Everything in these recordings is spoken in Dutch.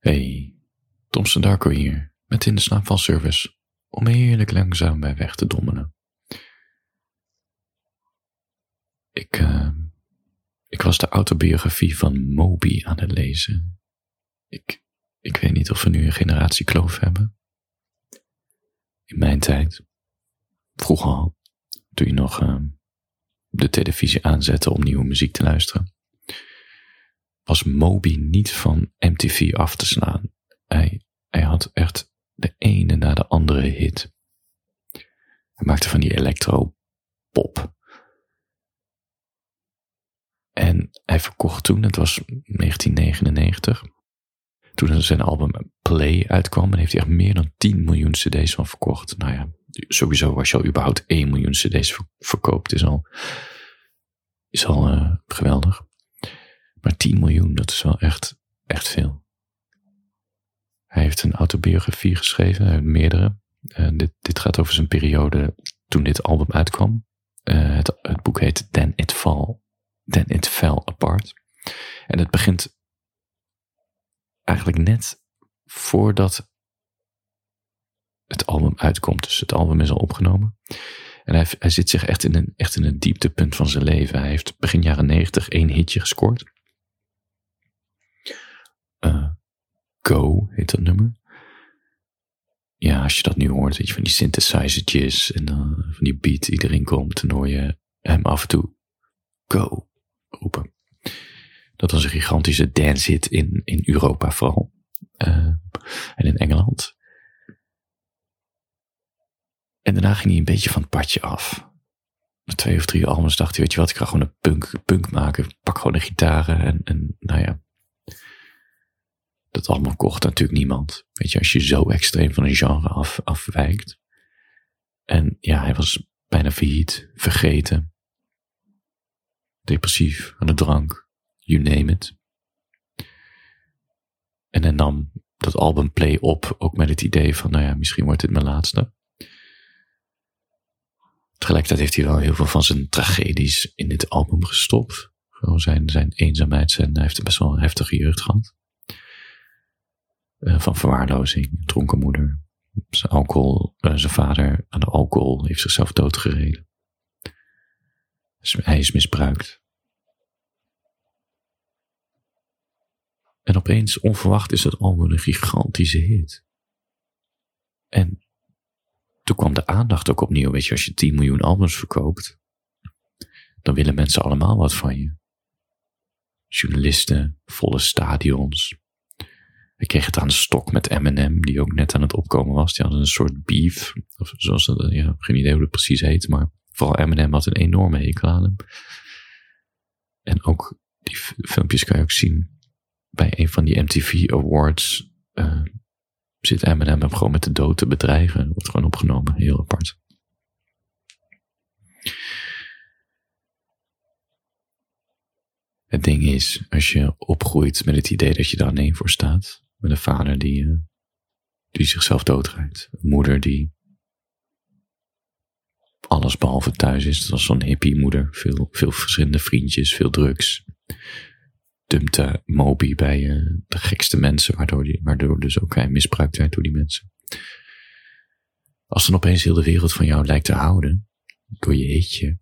Hey, Thompson Darko hier, met in de slaapvalservice, om heerlijk langzaam bij weg te dommelen. Ik, uh, ik was de autobiografie van Moby aan het lezen. Ik, ik weet niet of we nu een generatiekloof hebben. In mijn tijd, vroeger al, toen je nog uh, de televisie aanzette om nieuwe muziek te luisteren, was Moby niet van MTV af te slaan. Hij, hij had echt de ene na de andere hit. Hij maakte van die electro-pop. En hij verkocht toen, het was 1999, toen zijn album Play uitkwam, en heeft hij echt meer dan 10 miljoen cd's van verkocht. Nou ja, sowieso als je al überhaupt 1 miljoen cd's verkoopt, is al, is al uh, geweldig. Maar 10 miljoen, dat is wel echt, echt veel. Hij heeft een autobiografie geschreven, meerdere. Uh, dit, dit gaat over zijn periode toen dit album uitkwam. Uh, het, het, boek heet Then It Fall, Then It Fell Apart. En het begint eigenlijk net voordat het album uitkomt. Dus het album is al opgenomen. En hij, hij zit zich echt in, een, echt in een dieptepunt van zijn leven. Hij heeft begin jaren negentig één hitje gescoord. Uh, Go heet dat nummer. Ja, als je dat nu hoort, weet je, van die synthesizertjes en dan van die beat die erin komt, dan hoor je hem af en toe Go roepen. Dat was een gigantische dance hit in, in Europa vooral. Uh, en in Engeland. En daarna ging hij een beetje van het padje af. Na twee of drie albums dacht hij, weet je wat, ik ga gewoon een punk, punk maken. Pak gewoon de gitaren en, en nou ja, dat allemaal kocht natuurlijk niemand. Weet je, als je zo extreem van een genre af, afwijkt. En ja, hij was bijna failliet, vergeten, depressief, aan de drank, you name it. En hij nam dat album Play op, ook met het idee van, nou ja, misschien wordt dit mijn laatste. Tegelijkertijd heeft hij wel heel veel van zijn tragedies in dit album gestopt. Gewoon zijn, zijn eenzaamheid, zijn, hij heeft best wel een heftige jeugd gehad. Uh, van verwaarlozing, dronken moeder. Zijn, alcohol, uh, zijn vader aan de alcohol heeft zichzelf doodgereden. Hij is misbruikt. En opeens, onverwacht, is dat album een gigantische hit. En toen kwam de aandacht ook opnieuw. Weet je, als je 10 miljoen albums verkoopt, dan willen mensen allemaal wat van je. Journalisten, volle stadions, ik kreeg het aan de stok met Eminem, die ook net aan het opkomen was. Die hadden een soort beef, of zoals dat, ja, geen idee hoe het precies heet, maar vooral Eminem had een enorme hekel aan hem. En ook die filmpjes kan je ook zien bij een van die MTV Awards. Uh, zit Eminem hem gewoon met de dood te bedreigen. Wordt gewoon opgenomen, heel apart. Het ding is, als je opgroeit met het idee dat je daar alleen voor staat, met een vader die, uh, die zichzelf doodrijdt. Een moeder die alles behalve thuis is. Dat was zo'n hippie moeder. Veel, veel verschillende vriendjes, veel drugs. Dumpte Moby bij uh, de gekste mensen, waardoor, die, waardoor dus ook hij misbruikt werd door die mensen. Als dan opeens heel de wereld van jou lijkt te houden, door je hitje,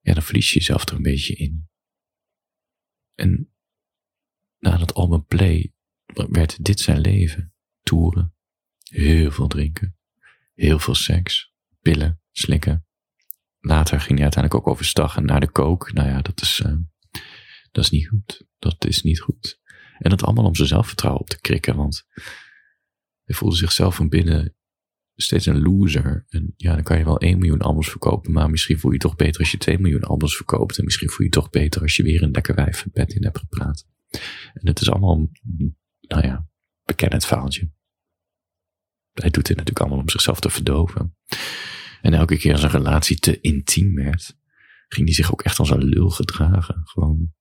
ja, dan verlies je jezelf er een beetje in. En na dat album Play werd dit zijn leven. Toeren, heel veel drinken, heel veel seks, pillen, slikken. Later ging hij uiteindelijk ook overstag en naar de kook. Nou ja, dat is, uh, dat is niet goed. Dat is niet goed. En dat allemaal om zijn zelfvertrouwen op te krikken, want hij voelde zichzelf van binnen steeds een loser. En ja, dan kan je wel 1 miljoen albums verkopen, maar misschien voel je je toch beter als je 2 miljoen albums verkoopt. En misschien voel je je toch beter als je weer een lekker wijf bed in hebt gepraat. En het is allemaal nou ja, beken het verhaaltje. Hij doet dit natuurlijk allemaal om zichzelf te verdoven. En elke keer als een relatie te intiem werd, ging hij zich ook echt als een lul gedragen. Gewoon,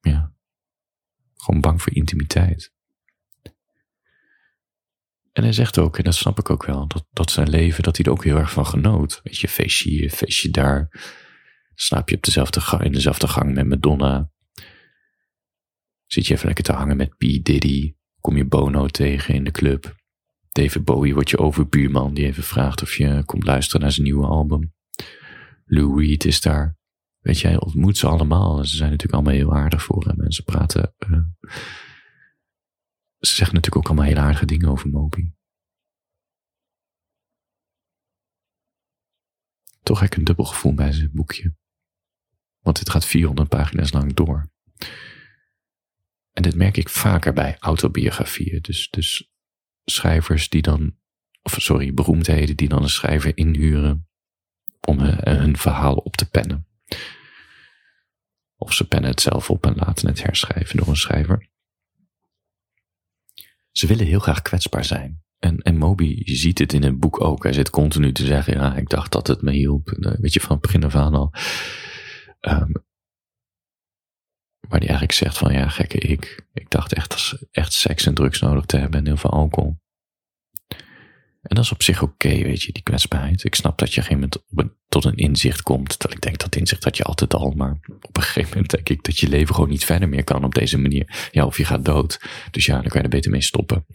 ja, gewoon bang voor intimiteit. En hij zegt ook, en dat snap ik ook wel, dat, dat zijn leven, dat hij er ook heel erg van genoot. Weet je, feestje hier, feestje daar. Slaap je op dezelfde in dezelfde gang met Madonna. Zit je even lekker te hangen met P. Diddy kom je Bono tegen in de club. David Bowie wordt je overbuurman die even vraagt of je komt luisteren naar zijn nieuwe album. Lou Reed is daar. Weet je, hij ontmoet ze allemaal. Ze zijn natuurlijk allemaal heel aardig voor hem. En ze praten. Uh, ze zeggen natuurlijk ook allemaal hele aardige dingen over Moby. Toch heb ik een dubbel gevoel bij zijn boekje. Want dit gaat 400 pagina's lang door. En dit merk ik vaker bij autobiografieën. Dus, dus schrijvers die dan, of sorry, beroemdheden die dan een schrijver inhuren om hun verhaal op te pennen. Of ze pennen het zelf op en laten het herschrijven door een schrijver. Ze willen heel graag kwetsbaar zijn. En, en Moby, ziet het in het boek ook. Hij zit continu te zeggen, ja, ik dacht dat het me hielp. Eh, weet je, van begin af aan al. Um, waar hij eigenlijk zegt van, ja, gekke ik. Ik dacht echt, echt seks en drugs nodig te hebben en heel veel alcohol. En dat is op zich oké, weet je, die kwetsbaarheid. Ik snap dat je op een gegeven moment tot een inzicht komt. Dat ik denk dat inzicht had je altijd al. Maar op een gegeven moment denk ik dat je leven gewoon niet verder meer kan op deze manier. Ja, of je gaat dood. Dus ja, dan kan je er beter mee stoppen.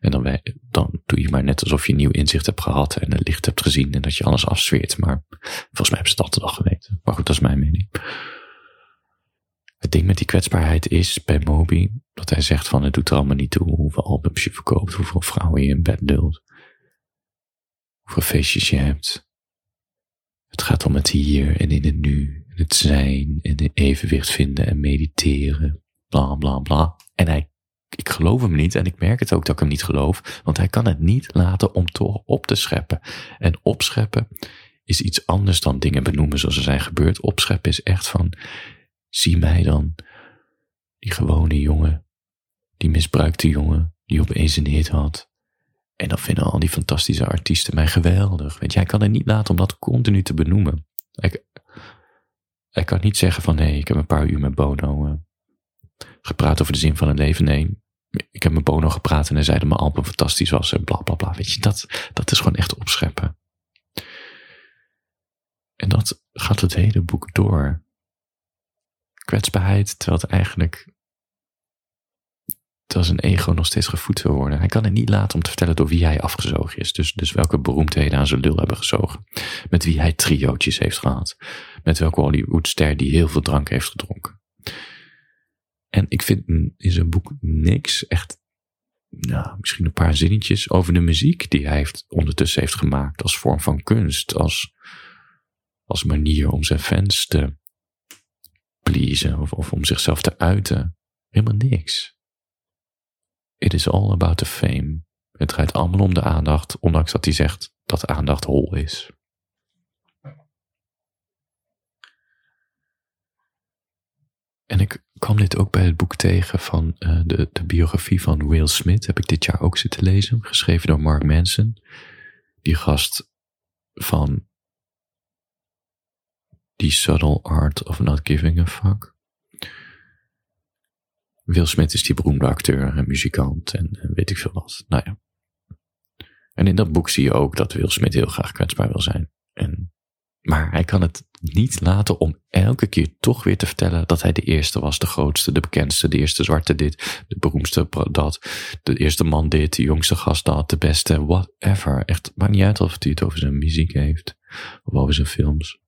En dan, dan doe je maar net alsof je nieuw inzicht hebt gehad. En het licht hebt gezien. En dat je alles afzweert. Maar volgens mij hebben ze het altijd al geweten. Maar goed, dat is mijn mening. Het ding met die kwetsbaarheid is bij Moby dat hij zegt van het doet er allemaal niet toe hoeveel albums je verkoopt, hoeveel vrouwen je in bed lult hoeveel feestjes je hebt. Het gaat om het hier en in het nu, het zijn en het evenwicht vinden en mediteren, bla bla bla. En hij, ik geloof hem niet en ik merk het ook dat ik hem niet geloof, want hij kan het niet laten om toch op te scheppen. En opscheppen is iets anders dan dingen benoemen zoals er zijn gebeurd. Opscheppen is echt van, zie mij dan, die gewone jongen, die misbruikte jongen, die opeens een hit had, en dan vinden al die fantastische artiesten mij geweldig. Weet je, hij kan het niet laten om dat continu te benoemen. Ik, hij kan niet zeggen van nee, ik heb een paar uur met Bono uh, gepraat over de zin van het leven. Nee, ik heb met Bono gepraat en hij zei dat mijn album fantastisch was en bla bla bla. Weet je, dat, dat is gewoon echt opscheppen. En dat gaat het hele boek door. Kwetsbaarheid, terwijl het eigenlijk terwijl zijn ego nog steeds gevoed wil worden. Hij kan het niet laten om te vertellen door wie hij afgezogen is. Dus, dus welke beroemdheden aan zijn lul hebben gezogen. Met wie hij triootjes heeft gehad. Met welke Hollywoodster die heel veel drank heeft gedronken. En ik vind in zijn boek niks echt, nou, misschien een paar zinnetjes over de muziek die hij heeft, ondertussen heeft gemaakt als vorm van kunst. Als, als manier om zijn fans te pleasen of, of om zichzelf te uiten. Helemaal niks. It is all about the fame. Het draait allemaal om de aandacht, ondanks dat hij zegt dat aandacht hol is. En ik kwam dit ook bij het boek tegen van uh, de, de biografie van Will Smith. Heb ik dit jaar ook zitten lezen, geschreven door Mark Manson. Die gast van The Subtle Art of Not Giving a Fuck. Will Smith is die beroemde acteur en muzikant en weet ik veel wat. Nou ja. En in dat boek zie je ook dat Will Smith heel graag kwetsbaar wil zijn. En, maar hij kan het niet laten om elke keer toch weer te vertellen dat hij de eerste was, de grootste, de bekendste, de eerste zwarte dit, de beroemdste dat, de eerste man dit, de jongste gast dat, de beste, whatever. Echt, maakt niet uit of hij het over zijn muziek heeft, of over zijn films,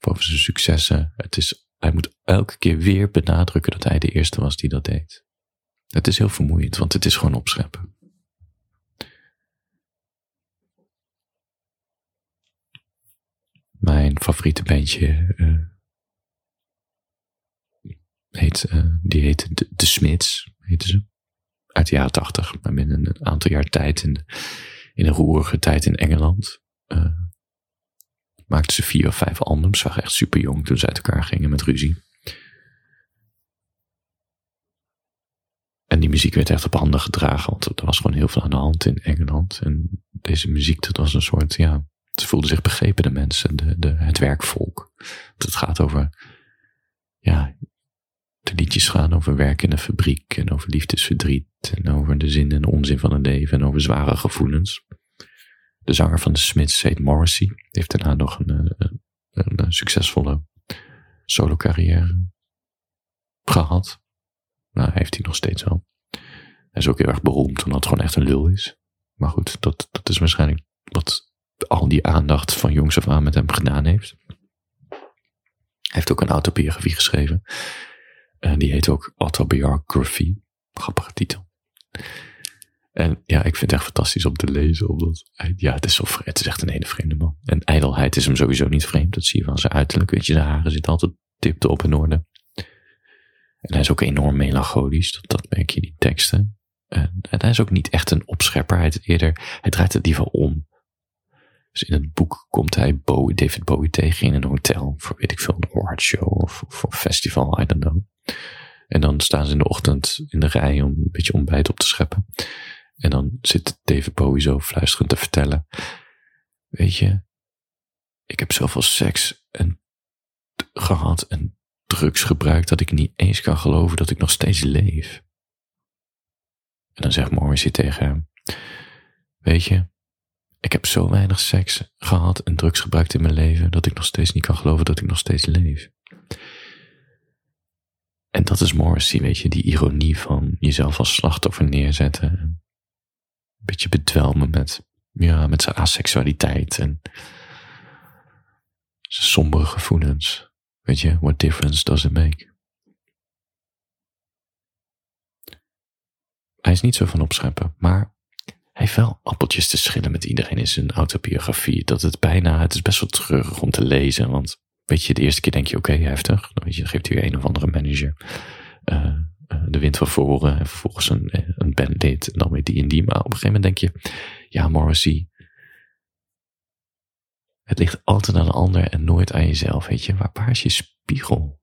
of over zijn successen. Het is hij moet elke keer weer benadrukken dat hij de eerste was die dat deed. Het is heel vermoeiend, want het is gewoon opscheppen. Mijn favoriete bandje uh, heet, uh, die heette De, de Smits, heette ze. Uit de jaren tachtig, maar binnen een aantal jaar tijd in, in een roerige tijd in Engeland. Uh, maakten ze vier of vijf albums. Waren echt super jong toen ze uit elkaar gingen met ruzie. En die muziek werd echt op handen gedragen, want er was gewoon heel veel aan de hand in Engeland. En deze muziek, dat was een soort, ja, ze voelden zich begrepen, de mensen, de, de, het werkvolk. het gaat over, ja, de liedjes gaan over werk in een fabriek en over liefdesverdriet en over de zin en onzin van het leven en over zware gevoelens. De zanger van de Smiths heet Morrissey. Heeft daarna nog een, eh, een, een succesvolle solo carrière gehad. Nou, heeft hij nog steeds wel. ook heel erg beroemd omdat het gewoon echt een lul is. Maar goed, dat, dat is waarschijnlijk wat al die aandacht van jongs af aan met hem gedaan heeft. Hij heeft ook een autobiografie geschreven. En die heet ook Autobiography. Grappige titel. En ja, ik vind het echt fantastisch om te lezen. Omdat, ja, het is, zo, het is echt een hele vreemde man. En ijdelheid is hem sowieso niet vreemd. Dat zie je van zijn uiterlijk. Weet je, zijn haren zitten altijd tipte op in orde. En hij is ook enorm melancholisch. Dat, merk je in die teksten. En, hij is ook niet echt een opschepper. Hij, eerder, hij draait het liever om. Dus in het boek komt hij Bowie, David Bowie tegen in een hotel. Voor weet ik veel, een awardshow of voor festival, I don't know. En dan staan ze in de ochtend in de rij om een beetje ontbijt op te scheppen. En dan zit David Bowie zo fluisterend te vertellen. Weet je, ik heb zoveel seks en gehad en drugs gebruikt dat ik niet eens kan geloven dat ik nog steeds leef. En dan zegt Morrissey tegen hem, weet je, ik heb zo weinig seks gehad en drugs gebruikt in mijn leven dat ik nog steeds niet kan geloven dat ik nog steeds leef. En dat is Morrissey, weet je, die ironie van jezelf als slachtoffer neerzetten. Een beetje bedwelmen met, ja, met zijn asexualiteit en zijn sombere gevoelens. Weet je, what difference does it make? Hij is niet zo van opscheppen, maar hij heeft wel appeltjes te schillen met iedereen in zijn autobiografie. Dat het bijna, het is best wel treurig om te lezen, want weet je, de eerste keer denk je, oké, heftig. Dan, weet je, dan geeft hij een of andere manager uh, de wind van voren en vervolgens een, een bandit en dan weer die en die. Maar op een gegeven moment denk je, ja, Morrissey, het ligt altijd aan een ander en nooit aan jezelf, weet je. Waar, waar is je spiegel?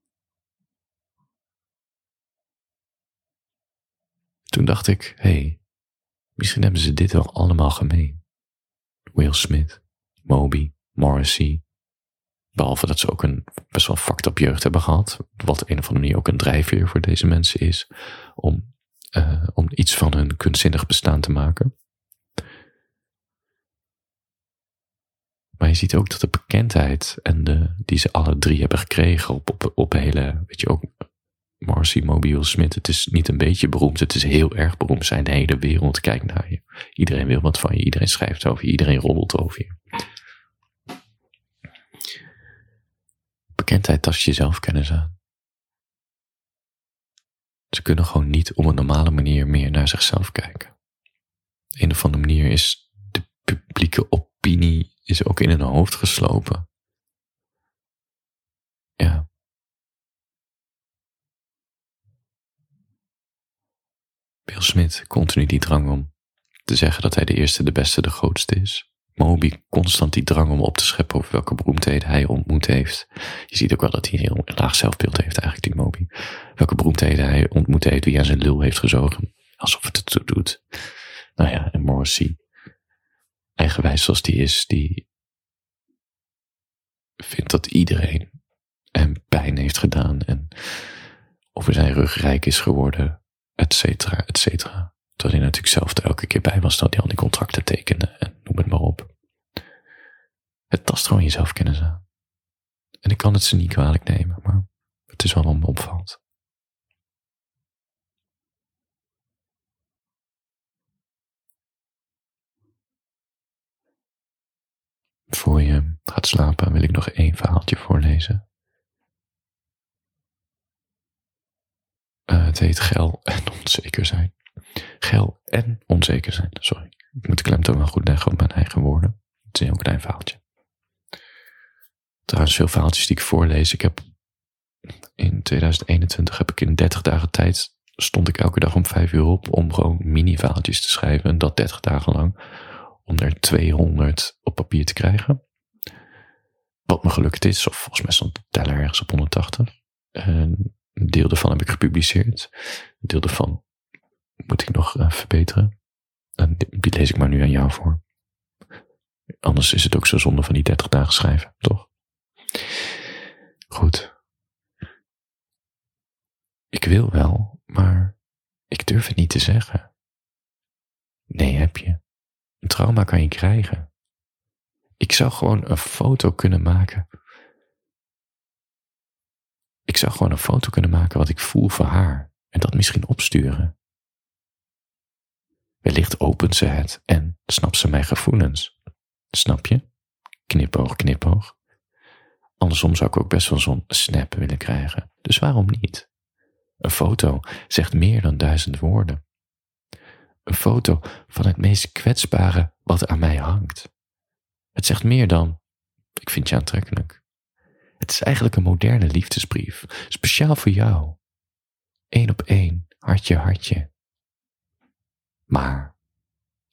Toen dacht ik, hé, hey, misschien hebben ze dit wel allemaal gemeen. Will Smith, Moby, Morrissey. Behalve dat ze ook een best wel fucked up jeugd hebben gehad. Wat een of andere manier ook een drijfveer voor deze mensen is. Om, uh, om iets van hun kunstzinnig bestaan te maken. Maar je ziet ook dat de bekendheid en de, die ze alle drie hebben gekregen op, op, op hele, weet je ook, Marcy Mobile Smith, het is niet een beetje beroemd, het is heel erg beroemd. Zijn de hele wereld kijkt naar je. Iedereen wil wat van je, iedereen schrijft over je, iedereen roddelt over je. Bekendheid tast je zelfkennis aan. Ze kunnen gewoon niet op een normale manier meer naar zichzelf kijken. Een of andere manier is de publieke opinie is ook in hun hoofd geslopen. Ja. Bill Smith continu die drang om te zeggen dat hij de eerste, de beste, de grootste is. Moby constant die drang om op te scheppen over welke beroemdheden hij ontmoet heeft. Je ziet ook wel dat hij een heel laag zelfbeeld heeft eigenlijk, die Moby. Welke beroemdheden hij ontmoet heeft, wie aan zijn lul heeft gezogen. Alsof het het doet. Nou ja, en Morrissey eigenwijs zoals die is, die vindt dat iedereen hem pijn heeft gedaan en over zijn rug rijk is geworden, et cetera, et cetera. Terwijl hij natuurlijk zelf er elke keer bij was dat hij al die contracten tekende het maar op. Het tast gewoon jezelf kennis aan. En ik kan het ze niet kwalijk nemen, maar het is wel wat me opvalt. Voor je gaat slapen wil ik nog één verhaaltje voorlezen. Uh, het heet Gel en onzeker zijn. Gel en onzeker zijn, sorry. Ik moet de klemtoon wel goed leggen op mijn eigen woorden. Het is een heel klein verhaaltje. Trouwens, veel verhaaltjes die ik voorlees. Ik heb in 2021 heb ik in 30 dagen tijd stond ik elke dag om 5 uur op om gewoon mini-verhaaltjes te schrijven. En dat 30 dagen lang om er 200 op papier te krijgen. Wat me gelukt is, of volgens mij stond de teller ergens op 180. En een deel daarvan heb ik gepubliceerd. Een deel daarvan moet ik nog uh, verbeteren. En die lees ik maar nu aan jou voor. Anders is het ook zo zonde van die 30 dagen schrijven, toch? Goed. Ik wil wel, maar ik durf het niet te zeggen. Nee, heb je. Een trauma kan je krijgen. Ik zou gewoon een foto kunnen maken. Ik zou gewoon een foto kunnen maken wat ik voel voor haar en dat misschien opsturen. Wellicht opent ze het en snapt ze mijn gevoelens. Snap je? Knipoog, knipoog. Andersom zou ik ook best wel zo'n snap willen krijgen. Dus waarom niet? Een foto zegt meer dan duizend woorden. Een foto van het meest kwetsbare wat aan mij hangt. Het zegt meer dan, ik vind je aantrekkelijk. Het is eigenlijk een moderne liefdesbrief, speciaal voor jou. Eén op één, hartje, hartje. Maar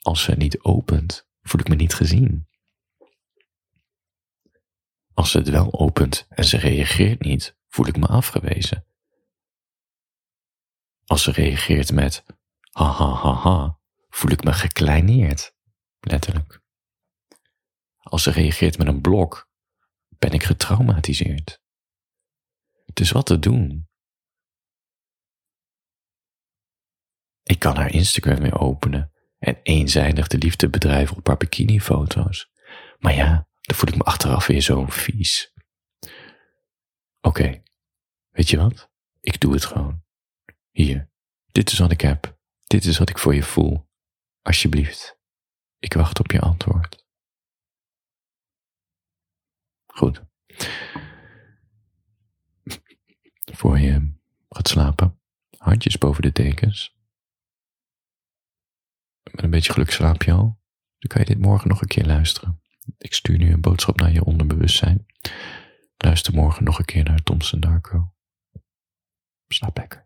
als ze niet opent, voel ik me niet gezien. Als ze het wel opent en ze reageert niet, voel ik me afgewezen. Als ze reageert met ha ha ha ha, voel ik me gekleineerd, letterlijk. Als ze reageert met een blok, ben ik getraumatiseerd. Dus wat te doen? Ik kan haar Instagram weer openen en eenzijdig de liefde bedrijven op haar bikinifoto's. Maar ja, dan voel ik me achteraf weer zo vies. Oké, weet je wat? Ik doe het gewoon. Hier, dit is wat ik heb. Dit is wat ik voor je voel. Alsjeblieft, ik wacht op je antwoord. Goed. Voor je gaat slapen, handjes boven de dekens. Met een beetje geluk slaap je al. Dan kan je dit morgen nog een keer luisteren. Ik stuur nu een boodschap naar je onderbewustzijn. Luister morgen nog een keer naar Thompson Darko. Slaap lekker.